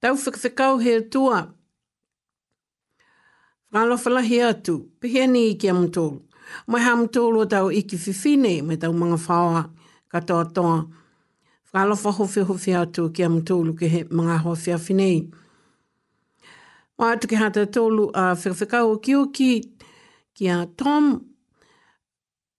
Tau whekawhekau he atua. Whakalawhalahi atu, pehea nei ki a Matoru. Mai ha Matoru o tau iki whiwhi nei me tau manga whaoa katoa toa. Whakalawa howhehohwhe atu ki a Matoru ke he manga hoa whiawhi nei. Wa atu ki hata tolu a whekawhekau oki oki ki a Tom.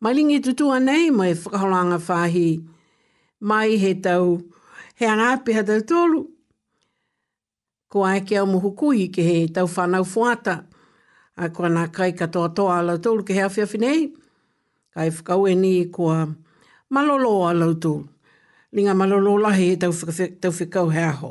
Mai ringi tutua nei, mai whakaholanga whahi, mai he tau, he anga api ha tau tolu, ko ai ki au mohu kui ki he tau whanau fuata, a ko ana kai katoa toa lau tolu ki he awhi awhi nei, kai whakaue ni ko a malolo a lau tolu, ringa malolo lahi he tau whakawhikau he aho.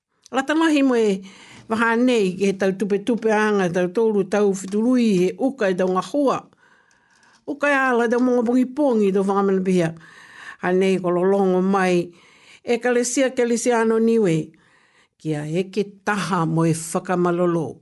Nga tamahi me waha nei he tau tupe tupe anga he tau toru tau fitu rui he uka i taunga hoa uka e ala i tau monga pongi pongi i tau whangamana pihia a nei ko lolongo mai e kalesia kalesia ano niwe kia eke taha mo e whakamalolo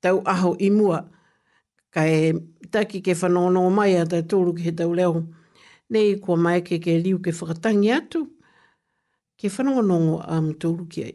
tau aho i mua, kai taki ke whanono mai a tau toru ki he tau reo, nei kua maeke ke riu ke whakatangi atu, ke whanongonongo a um toru ki ai.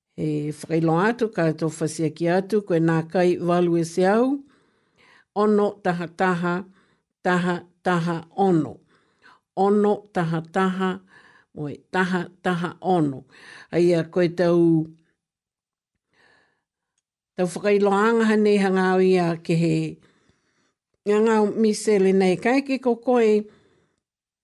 He whakailonga atu ka to whasia ki atu koe nā kai walu e se au. Ono taha taha, taha taha ono. Ono taha taha, moe taha taha ono. Ai a koe tau tau whakailonga anga hanei hanga au ia ke he ngangau misele nei kai ki ko koe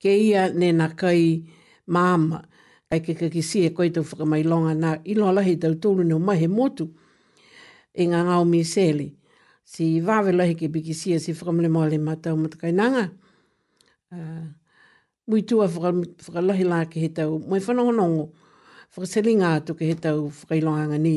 Ke ia ne na kai mama, kai ke kaki si e koe tau whakamailonga na i loa lahi tau tolu ne o mai he motu i nga ngao mi seli si vawe lahi ke biki si e si whakamale moa le matau mata kai nanga uh, mui tua whaka, whakalahi la ke he tau moe whanongonongo whakaselinga atu ke he tau whakailonga nga ni.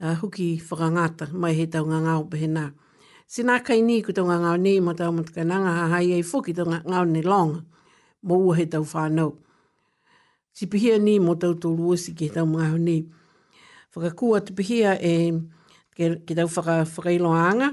a Huki Whakangata, mai hei tau ngā ngāo pehe nā. Sinā kai nī ko tau ngā ngāo nī mā tau matukai nā ngā hāhai ei fōki tau ngā ngāo nī long mō ua hei tau whānau. Tipihia nī mō tau tō ruosi ki hei tau mga hau nī. Whakakua tipihia e ki tau whaka, whakailoa anga,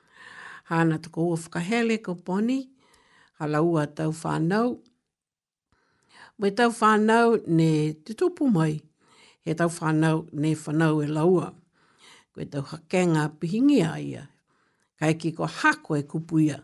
Hāna toko ua whakahele ko Bonnie, hala ua tau whānau. Mai tau whānau ne te tōpū mai, he tau whānau ne whanau e laua. Koe tau hakenga pihingi a ia, kai ki ko hako e kupuia.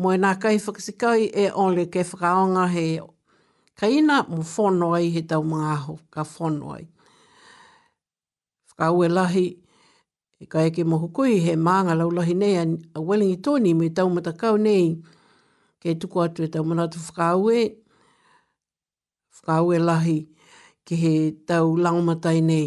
Moe nā kaiwhakatikai e ole kei whakaonga he kaina mo fono ai he tau mga aho ka fono ai. Whakauelahi e kai ake mo hukui he maanga laulahi nei a Wellingi Tony me tau matakau nei kei tuku atu e tau manatu whakaue, whakauelahi ki he tau langomatai nei.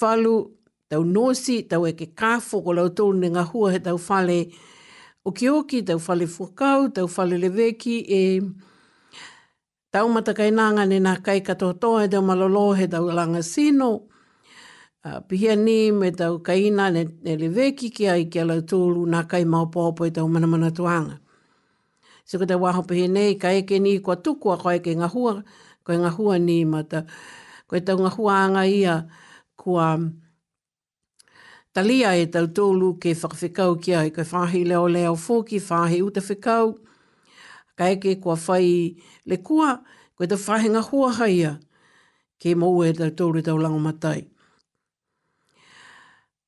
whalu, tau nosi, tau eke kāwho, ko lau tō ne ngā hua he tau whale okioki, tau whale whakau, tau whale leveki, e tau mata kai nānga ne nā kai katoa toa he tau malolo, he tau langa sino, uh, pihia ni me tau kaina ne, ne leveki ki ai ki a lau tōlu nā kai maopopo e tau manamana tuanga. So ko te wā hopehe nei, ka eke ni kua tukua, ka eke nga hua, ko nga hua ni mata. Ko e tau nga hua anga ia, kua talia e tau tolu ke whakawhikau ki ai, ko e whahi leo leo fōki, whahi uta whikau, ka eke kua whai le kua, ko e tau whahi nga hua haia, ke mou e tau tolu tau lango matai.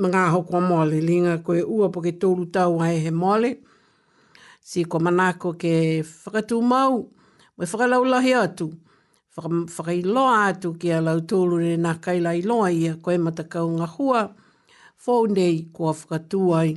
me ngā ahakoa moale. Ringa koe ua po ke tōru tau ai he moale, si kua manaako ke whakatū māu, me whakalaulahia atu, whakailoa atu ki a lau tōru nei nā kai la i loa ia koe matakau ngā hua, whou nei kua whakatū ai.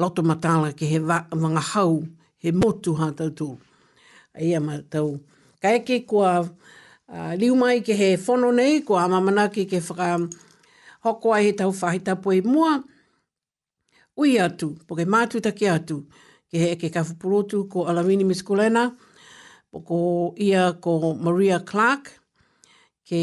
roto ma tāna ki he wanga hau, he motu hā tautoro. Eia ma tau, ka eke kua riu mai ki he whono nei, kua amamana ki ke whaka hokoa he tau whahi tapu i mua, ui atu, po ke mātutaki atu, ki he eke ka whuporotu ko Alawini Miskulena, po ko ia ko Maria Clark, ke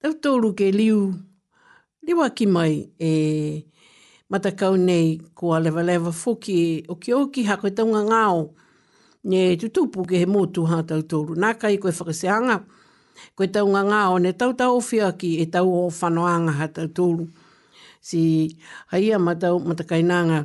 Tau toru ke riu rewa ki mai e Matakau nei ko Alewalewa foki e okioki ha koe taunga ngao ne tutupu ke he motu ha tau toru na kai koe whakaseanga koe taunga ngao ne tau taowhia ki e tau o whanoanga ha tau toru si hai a Matau Matakainanga.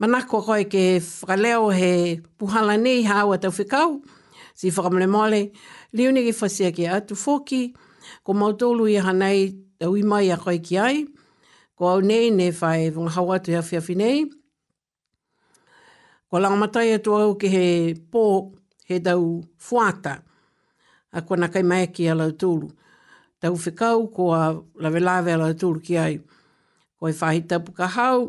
Manako koe ke whakaleo he puhala nei ha aua tau whekau, si whakamole mole, liu nigi whasia ki a tu foki, ko mau tolu i aha nei tau i mai a koe ki ai, ko au nei ne whae wangahau atu he awhiawhi nei. Kua langamatai atu au ki he po, he tau whata, a kona kai mai ki a lau tolu. Tau whekau kua lawe lawe a lau tolu ki ai. Koe whahi tapu ka hau,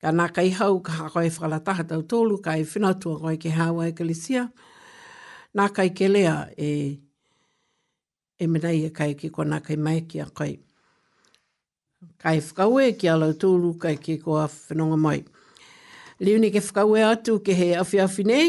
Ka nā kai hau ka hako e whakarata ha tau tōlu ka e whina tua koe ke hāua e kalesia. Nā kai ke lea e e mena i e kai ki kua nā kai mai ki a kai. Ka e whakaue ki a lau tōlu kai ki kua whenonga mai. Liuni ke whakaue atu ke he awhi awhi nei.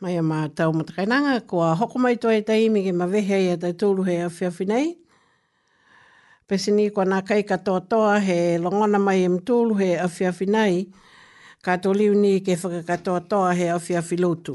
Mai a mātou mo te kainanga, kua hokomai toa e Taimi ke mawehe ai a tau tōru hei awhiawhi nei. Pesini kua nā kai katoa toa he longona mai e mtōru hei awhiawhi nei, ka tōliu ni ke whakakatoa toa hei awhiawhi lotu.